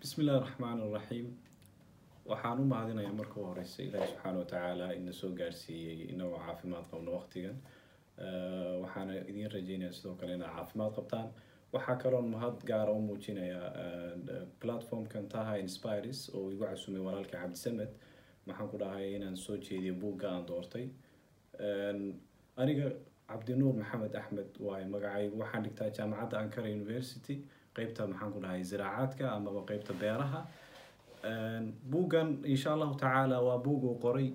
bismi illahi raxmaan raxiim waxaan u mahadinayaa marka horeysa ilaahi subxaana watacaala ina soo gaarsiiyey inagoo caafimaad qabno waqtigan. Waxaana idiin rajeynayaa sidoo kale inaad caafimaad qabtaan. Waxaa kaloon mahad gaara u muujinayaa platformkan taha inspires oo igu casumay walaalka cabdisamed maxaan ku dhahay inaan soo jeediyo buugga aan doortay. Aniga cabdinuur maxamed axmed waaye magacaygu waxaan dhigtaa jaamacadda ankara university qeybta maxaan ku dhahay ziraacaadka amaba qeybta beeraha. Buuggan insha allahu tacaala waa buug uu qoray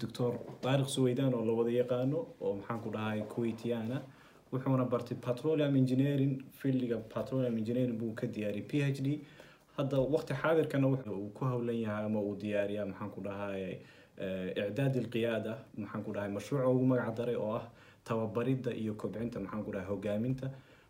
doctor taariq suweydan oo la wada yaqaano oo maxaan ku dhahay kuwaitiana wuxuuna bartay petroleum engineering fieldiga petroleum engineering buu ka diyaariyay p h d. Hadda waqti xaadirkana uu ku howlan yahay ama uu diyaariyaa maxaan dhahay icdaad ilqiyaada maxaan dhahay mashruuca ugu magac oo ah tababaridda iyo kobcinta maxaan dhahay hogaaminta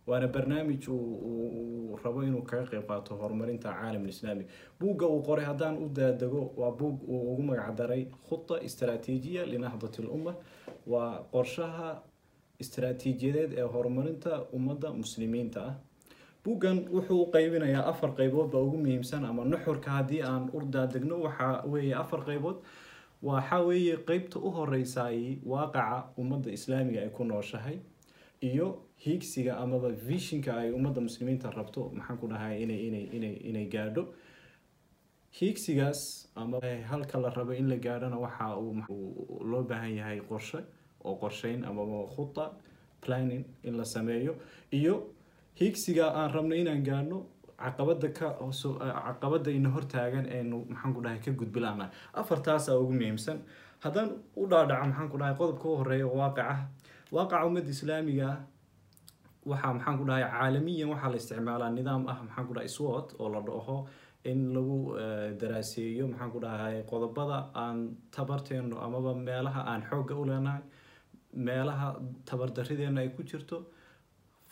waana barnaamij uu rabo inuu kaga qeyb qaato horumarinta caalam islaami buugga uu qoray haddaan u daadego waa buug uu ugu magac daray khuda istaraatiijiya linahdat lumma waa qorshaha istaraatiijiyadeed ee horumarinta ummadda muslimiinta ah. Buuggan wuxuu u qeybinayaa afar qeybood baa ugu muhiimsan ama nuxurka haddii aan u daadegno waxaa weeye afar qeybood waxaa weeye qeybta u horeysaay waaqaca ummadda islaamiga ay ku nooshahay iyo hiigsiga amaba vishinka ay ummadda muslimiinta rabto maxaan ku dhahay inay inay inay inay gaadho. Hiigsigaas ama halka la rabo in la gaadhona waxa uu loo baahan yahay qorshe oo qorsheyn amaba khuda planning in la sameeyo. Iyo hiigsiga aan rabno inaan gaadhno caqabada ka caqabada ina hortaagan eenu maxaan ku dhahay ka gudbilaana afartaasa ugu muhiimsan. Haddaan u dhaadhaco maxaan ku dhahay qodobka u horreeya waaqaca waaqaca ummadda islaamiga ah. Waxaa maxaan ku dhahay caalamiyan waxaa la isticmaalaa nidaam ah maxaan ku dhahay swot oo la dhaho in lagu daraaseeyo maxaan ku dhahay qodobada aan tabarteeno amaba meelaha aan xoogga u leenahay meelaha tabardarideenna ay ku jirto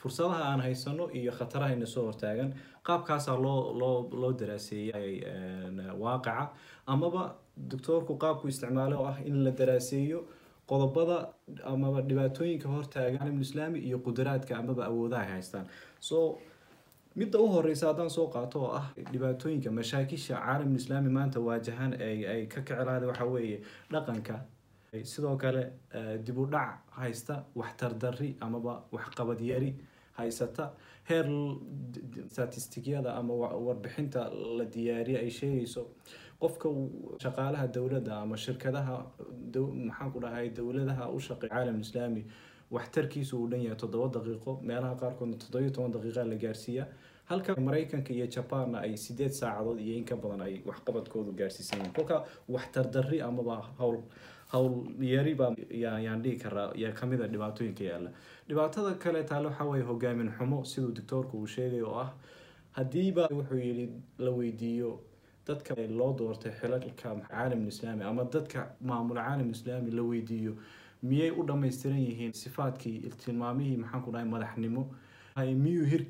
fursadaha aan haysano iyo khatarahayna soo hortaagan qaabkaasaa loo loo loo daraaseeyay waaqaca amaba doctoorku qaabku isticmaalo oo ah in la daraaseeyo qodobada amaba dhibaatooyinka hortaagan caalamul islaami iyo qudaraadka amaba awoodaha ay haystaan. So midda u horeysa haddaan soo qaato oo ah dhibaatooyinka mashaakisha caalamul islaami maanta waajahan ay ka kicelaada waxa weeye dhaqanka. Sidoo kale dib u dhac haysta waxtar darri amaba waxqabad yari haysata heer statistikyada ama warbixinta la diyaariya ay sheegayso qofka shaqaalaha dowladda ama shirkadaha maxaan ku dhahay dowladaha u shaqeeya caalam islaami waxtarkiisu uu dhan yahay toddoba daqiiqo meelaha qaarkoodna toddobiyo toban daqiiqa la gaarsiiya. Halka maraykanka iyo jabaanna ay sideed saacadood iyo in ka badan ay waxqabadkoodu gaarsiisan yihiin. Kolka waxtar darri amaba howl howl yari baa yaan dhihi karaa yaa ka mid a dhibaatooyinka yaalla dhibaatada kale taale waxaa weeye hogaamin xumo siduu doctoorku uu sheegay oo ah haddiiba wuxuu yidhi la weydiiyo dadka loo doortay xilalka caalamul islaami ama dadka maamula caalamul islaami la weydiiyo. Miyay u dhammaystiran yihiin sifaadkii tilmaamihii maxaan dhahay madaxnimo? Miyuu hir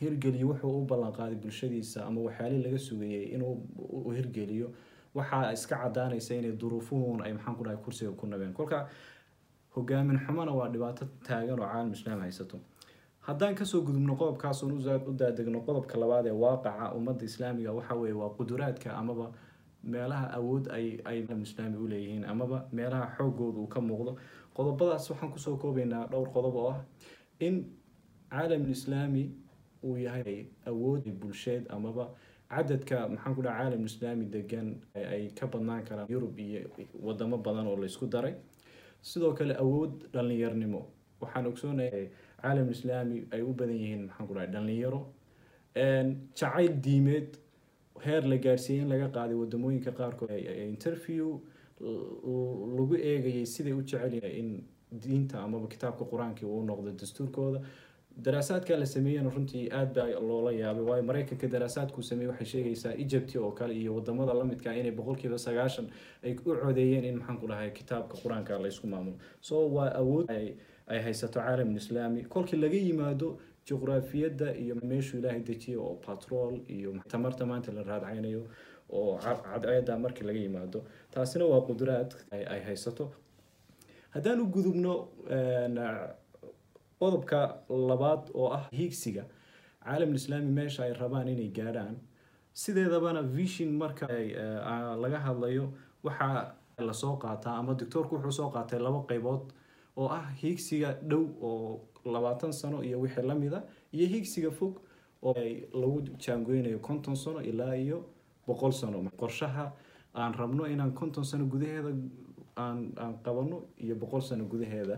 hirgeliyo wuxuu u ballanqaaday bulshadiisa ama waxyaali laga sugayay inuu hirgeliyo? Waxaa iska cadaanaysa inay duruufuhun ay maxaan dhahay kursiga ku nabeen. Kolka hogaamin xumona waa dhibaato taagan oo caalam islaam haysato. Haddaan ka soo gudubno qodobkaasoon u daadegno qodobka labaad ee waaqaca ummadda islaamiga waxa weeye waa quduraadka amaba meelaha awood ay islaami u leeyihiin amaba meelaha xoogooda uu ka muuqdo. Qodobadaas waxaan ku soo koobaynaa dhowr qodob oo ah in caalamul islaami uu yahay awood bulsheed amaba cadadka maxaan ku dhaha caalam islaami degan ay ka badnaan karaan yurub iyo wadamo badan oo laysku daray sidoo kale awood dhallinyarnimo. Waxaan ogsoonahay caalam islaami ay u badan yihiin maxaan ku dhahay dhallinyaro. Jacayl diimeed heer la gaarsiiyey in laga qaaday wadamooyinka qaarkood. Interview lagu eegayay siday u jecel yahay in diinta amaba kitaabka qur'aankii uu noqdo dastuurkooda daraasaadka la sameeyena runtii aad baa loola yaabay waayo maraykanka daraasaadkuu sameeyey waxay sheegaysaa egypt oo kale iyo waddamada lamidka inay boqolkiiba sagaashan ay u codeeyeen in maxaan ku dhahay kitaabka qur'aanka laysku maamulo. So waa awood ay haysato caalamul islaami. Kolkii laga yimaado juqraafiyadda iyo meeshuu ilaahay dejiyo oo patrol iyo tamarta maanta la raadcaynayo oo cadceeda markii laga yimaado taasina waa qudraad ay haysato. Haddaan u gudubno qodobka labaad oo ah hiigsiga caalamul islaami meesha ay rabaan inay gaadhaan. Sideedabana vision marka laga hadlayo waxaa la soo qaataa ama doctoorku wuxuu soo qaatay laba qeybood oo ah hiigsiga dhow oo labaatan sano iyo wixii lamida iyo hiigsiga fog oo lagu jaangoynayo konton sano ilaa iyo boqol sano. Qorshaha aan rabno inaan konton sano gudaheeda aan qabano iyo boqol sano gudaheeda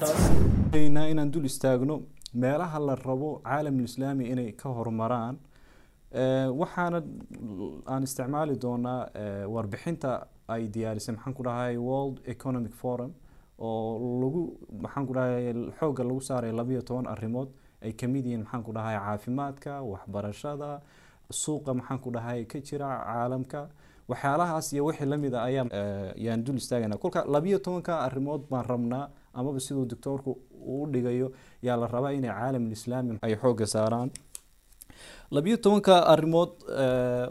taasnaa inaan dul istaagno meelaha la rabo caalamulislaami inay ka horumaraan waxaana aan isticmaali doonaa warbixinta ay diyaarisay maxaan ku dhahay world economic forum oo lagu maxaan ku dhahay xoogga lagu saaray labayo toban arrimood. Ay ka mid yihiin maxaan ku dhahay caafimaadka waxbarashada suuqa maxaan ku dhahay ka jira caalamka. Waxyaalahaas iyo wixii la mid a ayaa yaan dul istaagana kolka labayo tobanka arrimood baan rabnaa amaba siduu doctoorku uu dhigayo yaa la rabaa inay caalamulislaami ay xoogga saaraan? Labiyo tobanka arrimood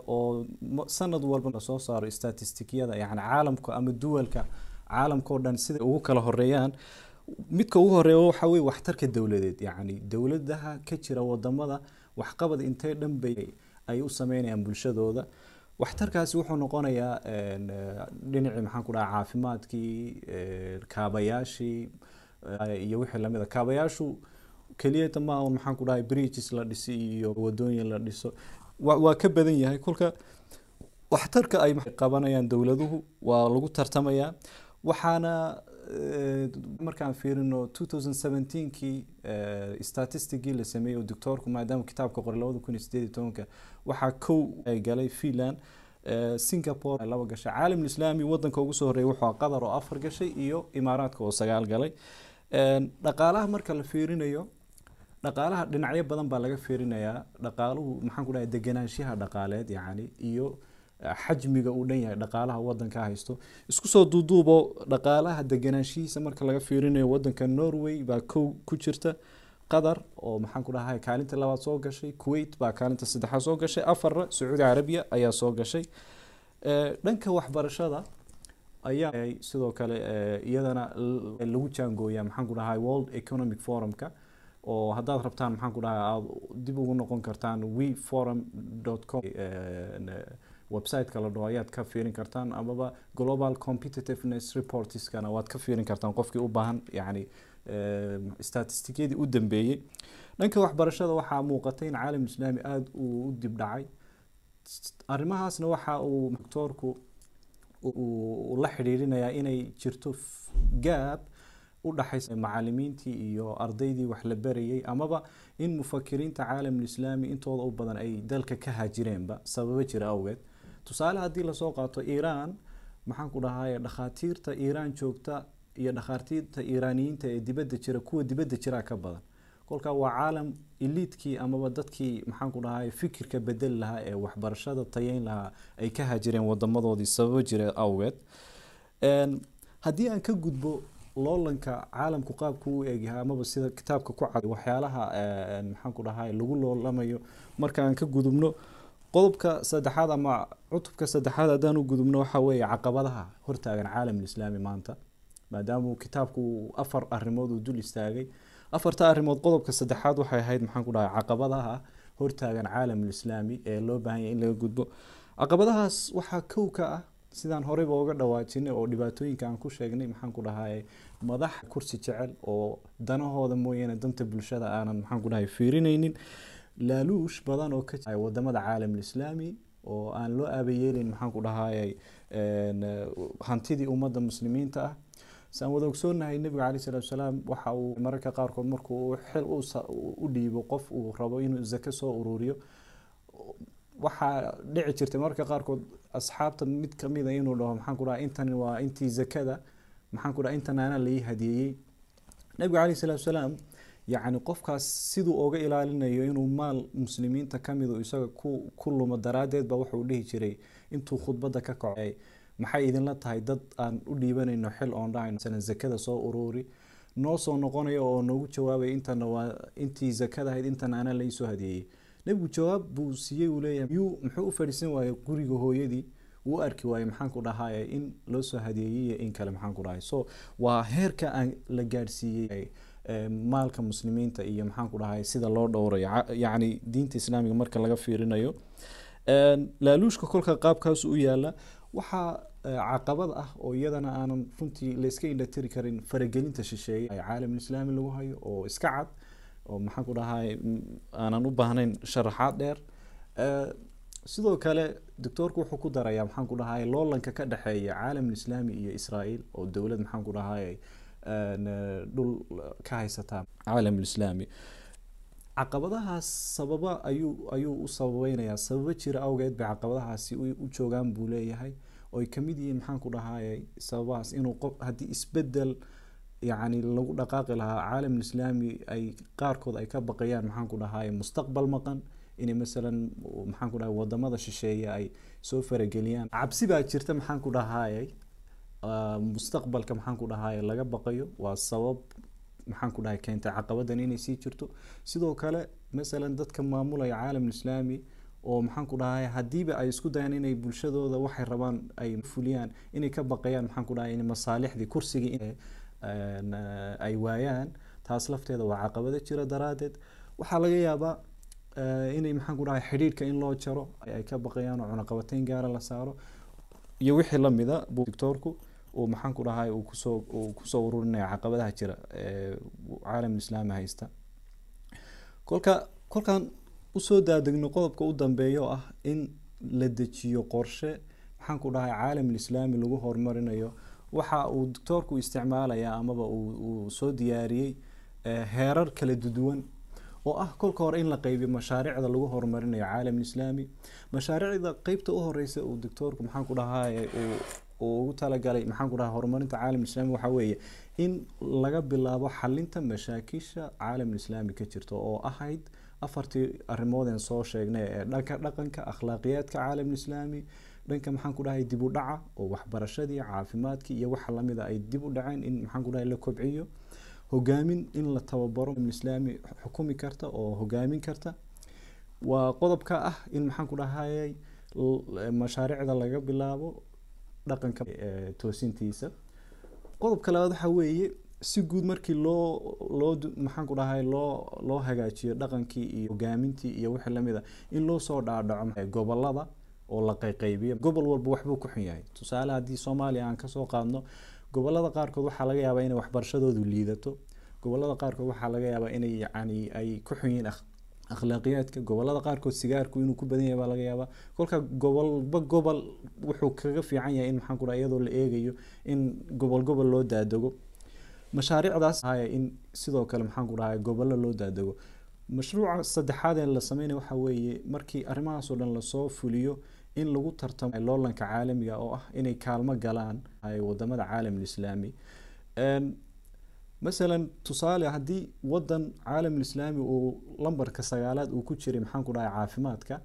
oo sanad walba la soo saaro statistikiyada yani caalamka ama duwalka caalamka oo dhan siday ugu kala horeeyaan midka ugu horreeya waxa weye waxtarka dowladeed. Yani dowladaha ka jira waddamada waxqabad intee dhan bay ay u sameynayaan bulshadooda waxtarkaasi wuxuu noqonayaa dhinacii maxaan ku dhaha caafimaadkii kaabayaashii iyo wixii la mid a kaabayaashu keliyata ma maxaan ku dhahay bridges la dhisi iyo wadooyin la dhiso. Waa ka badan yahay. Kolka waxtarka ay qabanayaan dowladuhu waa lagu tartamayaa. Waxaana markaan fiirino two thousand seventeenkii statisticgii la sameeyey oo doctoorku maadaama kitaabka tobanka waxaa kow galay finland singapore laba gashay. Caalam islaami wadanka ugu soo horreeyay wuxuu qatar oo afar gashay iyo imaaraadka oo sagaal galay. Dhaqaalaha marka la fiirinayo dhaqaalaha dhinacyo badan baa laga fiirinayaa. Dhaqaaluhu maxaan ku dhahay deganaanshaha dhaqaaleed yacni iyo xajmiga uu dhan yahay dhaqaalaha wadanka haysto. Isku soo duuduubo dhaqaalaha deganaanshihiisa marka laga fiirinayo wadanka norway baa kow ku jirta. Qatar oo maxaan ku dhahay kaalinta labaad soo gashay. Kuwait baa kaalinta saddexaad soo gashay. Afarna sacuudi carabiya ayaa soo gashay. Dhanka waxbarashada ayaa sidoo kale iyadana lagu jaangooyaa maxaan ku dhahay world economic forumka oo haddaad rabtaan maxaan ku dhahay aada dib ugu noqon kartaan we forum com website-ka la dhaho ayaad ka fiirin kartaan amaba global competitiveness reportskana waad ka fiirin kartaan qofkii u baahan yani statistikyadii u dambeeyey. Dhanka waxbarashada waxaa muuqatay in caalam islaami aada uu u dib dhacay. Arrimahaasna waxa uu doctoorku la xidhiirinayaa inay jirto gaab u dhaxaysa macalimiintii iyo ardaydii wax la barayay amaba in mufakiriinta caalamulislaami intooda u badan ay dalka ka haajireenba sababo jira awgeed tusaale haddii la soo qaato iiraan maxaan ku dhahay dhakhaatiirta iiraan joogta iyo dhakhaatiirta iiraaniyiinta ee dibadda jira kuwa dibadda jiraa ka badan. Kolka waa caalam iliidkii amaba dadkii maxaan ku dhahay fikirka bedeli lahaa ee waxbarashada tayeyn lahaa ay ka haajireen wadamadoodii sababo jira awgeed. Haddii aan ka gudbo loolanka caalamku qaabka u egyahay amaba sida kitaabka ku cad waxyaalaha maxaan ku dhahay lagu loolamayo marka aan ka gudubno qodobka saddexaad ama cutubka saddexaad haddaan gudubno waxa weeye caqabadaha hortaagan caalamulislaami maanta maadaama kitaabku afar arrimood uu dul istaagay. Afarta arrimood qodobka saddexaad waxay ahayd maxaan ku dhahay caqabadaha hortaagan caalamulislaami ee loo baahan yahay in laga gudbo. Caqabadahaas waxaa kow ka ah sidaan horeyba uga dhawaajinay oo dhibaatooyinka aan ku sheegnay maxaan ku dhahay madax kursi jecel oo danahooda mooyaane danta bulshada aanan maxaan ku dhahay fiirinaynin laaluush badan oo ka waddamada caalamulislaami oo aan loo aabayeelin maxaan ku dhahay hantidii ummadda muslimiinta ah. Saan wada ogsoonahay nebiga caleyh salatu salaam waxa uu mararka qaarkood markuu xil u dhiibo qof uu rabo inuu zake soo ururiyo. Waxaa dhici jirtay mararka qaarkood asxaabta mid kamida inuu dhaho maxaan ku dhaha intan waa intii zakada maxaan ku dhaha intan aanaa lai hadiyeeyey caleyh salatu salaam yacni qofkaas siduu oga ilaalinayo inuu maal muslimiinta kamidu isaga ku lumo daraaddeed ba wuxuu dhihi jiray intuu khudbadda ka kacay maxay idinla tahay dad aan u dhiibanayno xil masalan zakada soo ururi noo soo noqonayo oo noogu jawaabaya intana waa intii zakada ahayd intan aanaa laisoo hadiyeeyey nebigu jawaab buu siiyey uu leeyahay yuu muxuu u fadhiisan waayey guriga hooyadii? Wuu arki waayey maxaan ku dhahay in loo soo hadeeyey iyo in kale maxaan ku dhahay. So waa heerka aan la gaadhsiiyey maalka muslimiinta iyo maxaan ku dhahay sida loo dhowrayo. Yacni diinta islaamiga marka laga fiirinayo. Laaluushka kolka qaabkaas u yaalla waxaa caqabad ah oo iyadana aanan runtii layska indhatiri karin faragelinta shisheeye. Caalamulislaami lagu hayo oo iska cad oo maxaan ku dhahay aanan u baahnayn sharaxaad dheer. Sidoo kale doctoorku wuxuu ku darayaa maxaan ku dhahay loolanka ka dhexeeya caalamulislaami iyo israael oo dowlad maxaan ku dhahay dhul ka haysataa caalamulislaami caqabadahaas sababa ayuu ayuu u sababeynayaa. Sababo jira awgeed bay caqabadahaasi u joogaan buu leeyahay. Oo ay ka mid yihiin maxaan ku dhahayay sababahaas inuu qof haddii isbeddel yacni lagu dhaqaaqi lahaa caalamulislaami ay qaarkood ay ka baqayaan maxaan ku dhahayay mustaqbal maqan. Inay masalan maxaan ku dhahay waddamada shisheeye ay soo farageliyaan. Cabsi baa jirta maxaan ku dhahayay mustaqbalka maxaan ku dhahayay laga baqayo. Waa sabab maxaan ku dhahay keentay caqabadan inay sii jirto. Sidoo kale masalan dadka maamulaya caalamulislaami oo maxaan ku dhahay haddiiba ay isku dayaan inay bulshadooda waxay rabaan ay fuliyaan inay ka baqayaan maxaan ku dhahay masaalixdii kursigii ay waayaan. Taas lafteeda waa caqabado jira daraadeed waxaa laga yaabaa inay maxaan ku dhahay xidhiidhka in loo jaro ay ka baqayaan oo cunaqabateyn gaara la saaro. Iyo wixii lamida doctoorku uu maxaan dhahay uu ku soo ururinaya caqabadaha jira ee caalamulislaami haysta. Kolka kolkaan u soo daadegno qodobka u dambeeya oo ah in la dejiyo qorshe maxaan ku dhahay caalamulislaami lagu horumarinayo. Waxa uu doctoorku isticmaalayaa amaba uu soo diyaariyey heerar kala duduwan oo ah kolka hore in la qeybiyo mashaariicda lagu horumarinayo caalamulislaami mashaariicda qeybta u horeysa uu doctoorku maxaan ku dhahay uu ugu talagalay maxaan ku dhahay horumarinta caalamulislaami waxaa weeye in laga bilaabo xalinta mashaakisha caalamulislaami ka jirta oo ahayd afartii arrimoodeen soo sheegnay ee dhanka dhaqanka akhlaaqiyaadka caalamulislaami dhanka maxaan ku dhahay dib u dhaca oo waxbarashadii caafimaadkii iyo waxa lamida ay dib u dhaceen in maxaan ku dhahay la kobciyo hogaamin in la tababaro islaami xukumi karta oo hogaamin karta. Waa qodobka ah in maxaan ku dhahayay mashaariicda laga bilaabo dhaqanka toosintiisa. Qodobka labaad waxaa weeye si guud markii loo loo maxaan ku dhahay loo loo hagaajiyo dhaqankii iyo hogaamintii iyo wixii la mid a in loo soo dhaadhaco gobollada oo la qayqaybiyo gobol walba waxbuu ku xun yahay. Tusaale haddii soomaaliya aan ka soo qaadno gobollada qaarkood waxaa laga yaabaa inay waxbarashadoodu liidato. Gobolada qaarkood waxaa laga yaabaa inay yani ay ku xun yihiin akhlaaqiyaadka gobollada qaarkood sigaarku inuu ku badan yahay baa laga yaabaa. Kolka gobolba gobol wuxuu kaga fiican yahay in maxaan ku dhaha iyadoo la eegayo in gobol gobol loo daadego mashaariicdaas haya in sidoo kale maxaan ku dhahay loo daadego mashruuca saddexaad ee la sameynaya waxaa weeye markii arrimahaas oo dhan la soo fuliyo in lagu tartamo loolanka caalamiga oo ah inay kaalmo galaan waddamada caalamulislaami masalan tusaale haddii wadan caalamulislaami uu lambarka sagaalaad uu ku jiray maxaan ku dhahay caafimaadka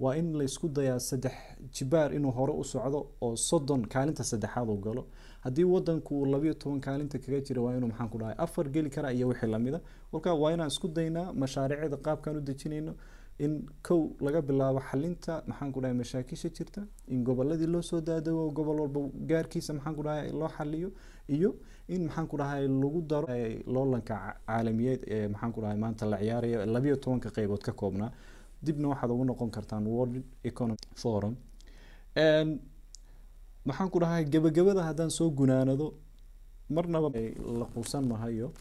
waa in la isku dayaa saddex jibaar inuu hore u socdo oo soddon kaalinta saddexaad uu galo. Haddii wadanku uu labayo toban kaalinta kaga jira waa inuu maxaan ku dhahay afar geli kara iyo wixii lamida kolka waa inaan isku daynaa mashaariicda qaabkaan u dejinayno in kow laga bilaabo xalinta maxaan ku dhahay mashaakisha jirta in goboladii loo soo daadago gobol walba gaarkiisa maxaan dhahay loo xaliyo iyo in maxaan dhahay lagu daro loolanka caalamiyeed ee maxaan dhahay maanta la ciyaarayo labayo tobanka qeybood ka koobnaa dibna waxaad ugu noqon kartaan world economic forum. Maxaan dhahay gebagabada haddaan soo gunaanado marnaba la quusan mahayo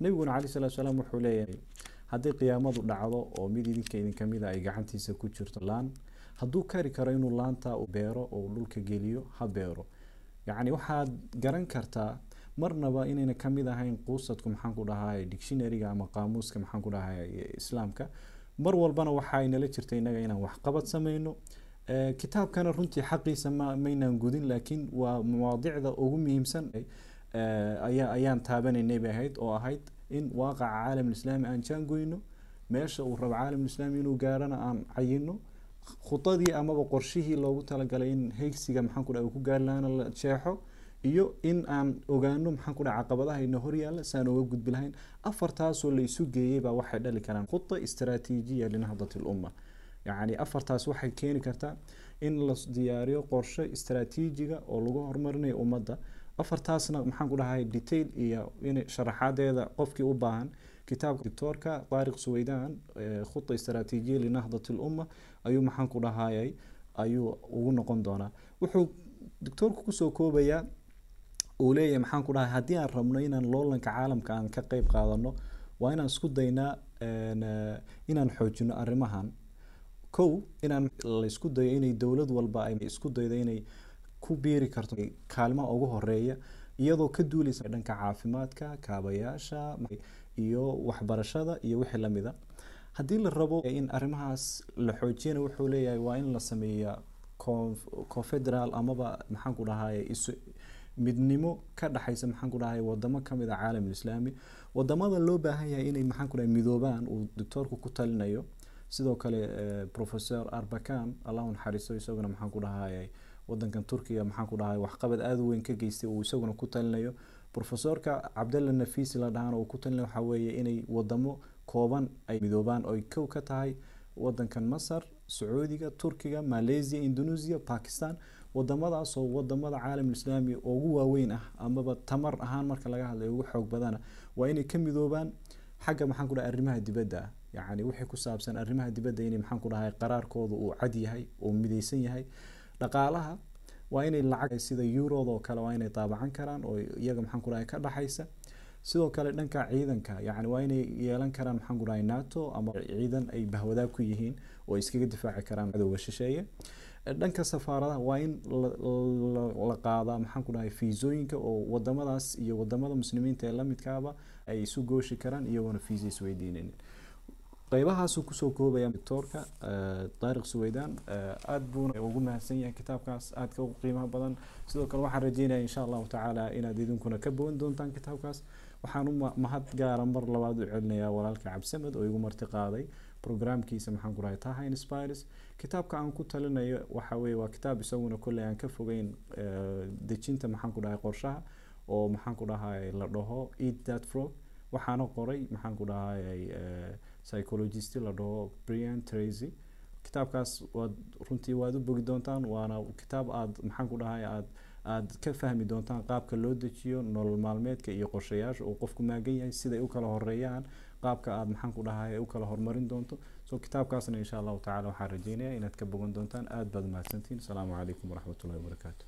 nabiguna calayi salatu salaam wuxuu leeyahay haddii qiyaamadu dhacdo oo mid idinka idinka mida ay gacantiisa ku jirto laan hadduu kari karo inuu laanta beero oo dhulka geliyo ha beero. Yacni waxaad garan kartaa marnaba inayna ka mid ahayn quusadku maxaan ku dhahay dictionaryga ama qaamuuska maxaan ku dhahay islaamka. Mar walbana waxay nala jirta innaga inaan waxqabad sameyno kitaabkana runtii xaqiisa ma maynaan gudin laakiin waa mawaadicda ugu muhiimsan ayaa ayaan taabanaynay bay ahayd oo ahayd in waaqaca caalamulislaami aan jaangoyno meesha uu rabo caalamulislaami inuu gaarana aan cayino khudadii amaba qorshihii loogu talagalay in heysiga maxaan ku dhahay uu ku gaari la jeexo iyo in aan ogaano maxaan ku dhahay caqabadaha ina horyaala saan uga gudbi lahayn. Afartaasoo la isu geeyey baa waxay dhali karaan khuda istaraatiijiya linahdati lumma yacni afartaas waxay keeni kartaa in la diyaariyo qorshe istaraatiijiga oo lagu horumarinayo ummadda afartaasna maxaan ku dhahay detail iyo in sharaxaadeeda qofkii u baahan kitaabka doctoorka taariq suweydaan khuta istaraatiijiya linahdati lumma ayuu maxaan ku dhahayay ayuu ugu noqon doonaa. Wuxuu doctoorku ku soo koobayaa uu leeyahay maxaan ku dhahay haddii aan rabno inaan loolanka caalamka aan ka qeyb qaadano waa inaan isku daynaa inaan xoojino arrimahan. Kow inaan laysku dayo inay dowlad walba ay isku daydo inay ku biiri karto kaalmaha ugu horreeya iyadoo ka duuleysa dhanka caafimaadka kaabayaasha iyo waxbarashada iyo wixii lamida haddii la rabo in arrimahaas la xoojiyana wuxuu leeyahay waa in la sameeya confederal amaba maxaan ku dhahay midnimo ka dhexaysa maxaan ku dhahay wadamo ka mid a caalam islaami. Wadamada loo baahan yahay inay maxaan ku dhahay midoobaan uu doctoorku ku talinayo. Sidoo kale professor arbakan allahu naxariisto isaguna maxaan ku dhahayay wadankan turkiga maxaan ku dhahay waxqabad aada u weyn ka geystay uu isaguna ku talinayo. Professorka cabdalla nafisi la dhahaan uu ku talinayo waxaa weeye inay wadamo kooban ay midoobaan oy kow ka tahay wadankan masar sacuudiga turkiga malaysia indonesia pakistan. Wadamadaasoo waddamada caalam islaami ugu waaweyn ah amaba tamar ahaan marka laga hadlayo ugu xoog badana waa inay ka midoobaan xagga maxaan ku dhahay arrimaha dibadda. Yacni wixii ku saabsan arrimaha dibadda inay maxaan ku dhahay qaraarkooda uu cad yahay oo midaysan yahay dhaqaalaha waa inay lacag sida eurod oo kale waa inay daabacan karaan oo iyaga maxaan ku ka dhaxaysa. Sidoo kale dhanka ciidanka yani waa inay yeelan karaan maxaan ku nato ama ciidan ay bahwadaag ku yihiin oo iskaga difaaci karaan cadowga shisheeye. Dhanka safaaradaha waa in la qaadaa maxaan ku fiisooyinka oo wadamadaas iyo waddamada muslimiinta ee lamidkaaba ay isu gooshi karaan iyagoona fiisa isweydiinaynin qeybahaasuu ku soo koobaya doctoorka taariq suweydaan aada buuna ugu mahadsan yahay kitaabkaas aadka u qiimaha badan. Sidoo kale waxaan rajeynaya insha allahu tacaala inaad idinkuna ka bogan doontaan kitaabkaas. Waxaan u mahad gaara mar labaad u celinayaa walaalka cabsamed oo igu marti qaaday programkiisa maxaan ku dhahay taha inspires. Kitaabka aan ku talinayo waxa weye waa kitaab isaguna kolley aan ka fogeyn dejinta maxaan ku dhahay qorshaha oo maxaan ku dhahay la dhaho eat that frog. Waxaana qoray maxaan ku dhahay psychologist la dhaho brian tracy. Kitaabkaas waad runtii waad u bogi doontaan waana kitaab aad maxaan ku dhahay aad aad ka fahmi doontaan qaabka loo dejiyo nolol maalmeedka iyo qorshayaasha uu qofku maagan yahay siday u kala horeeyaan qaabka aad maxaan ku dhahay u kala horumarin doonto. So kitaabkaasna insha allahu tacala waxaan rajeynayaa inaad ka bogan doontaan aad baad mahadsantihin asalaamu calaykum waraxmatullahi wabarakaatu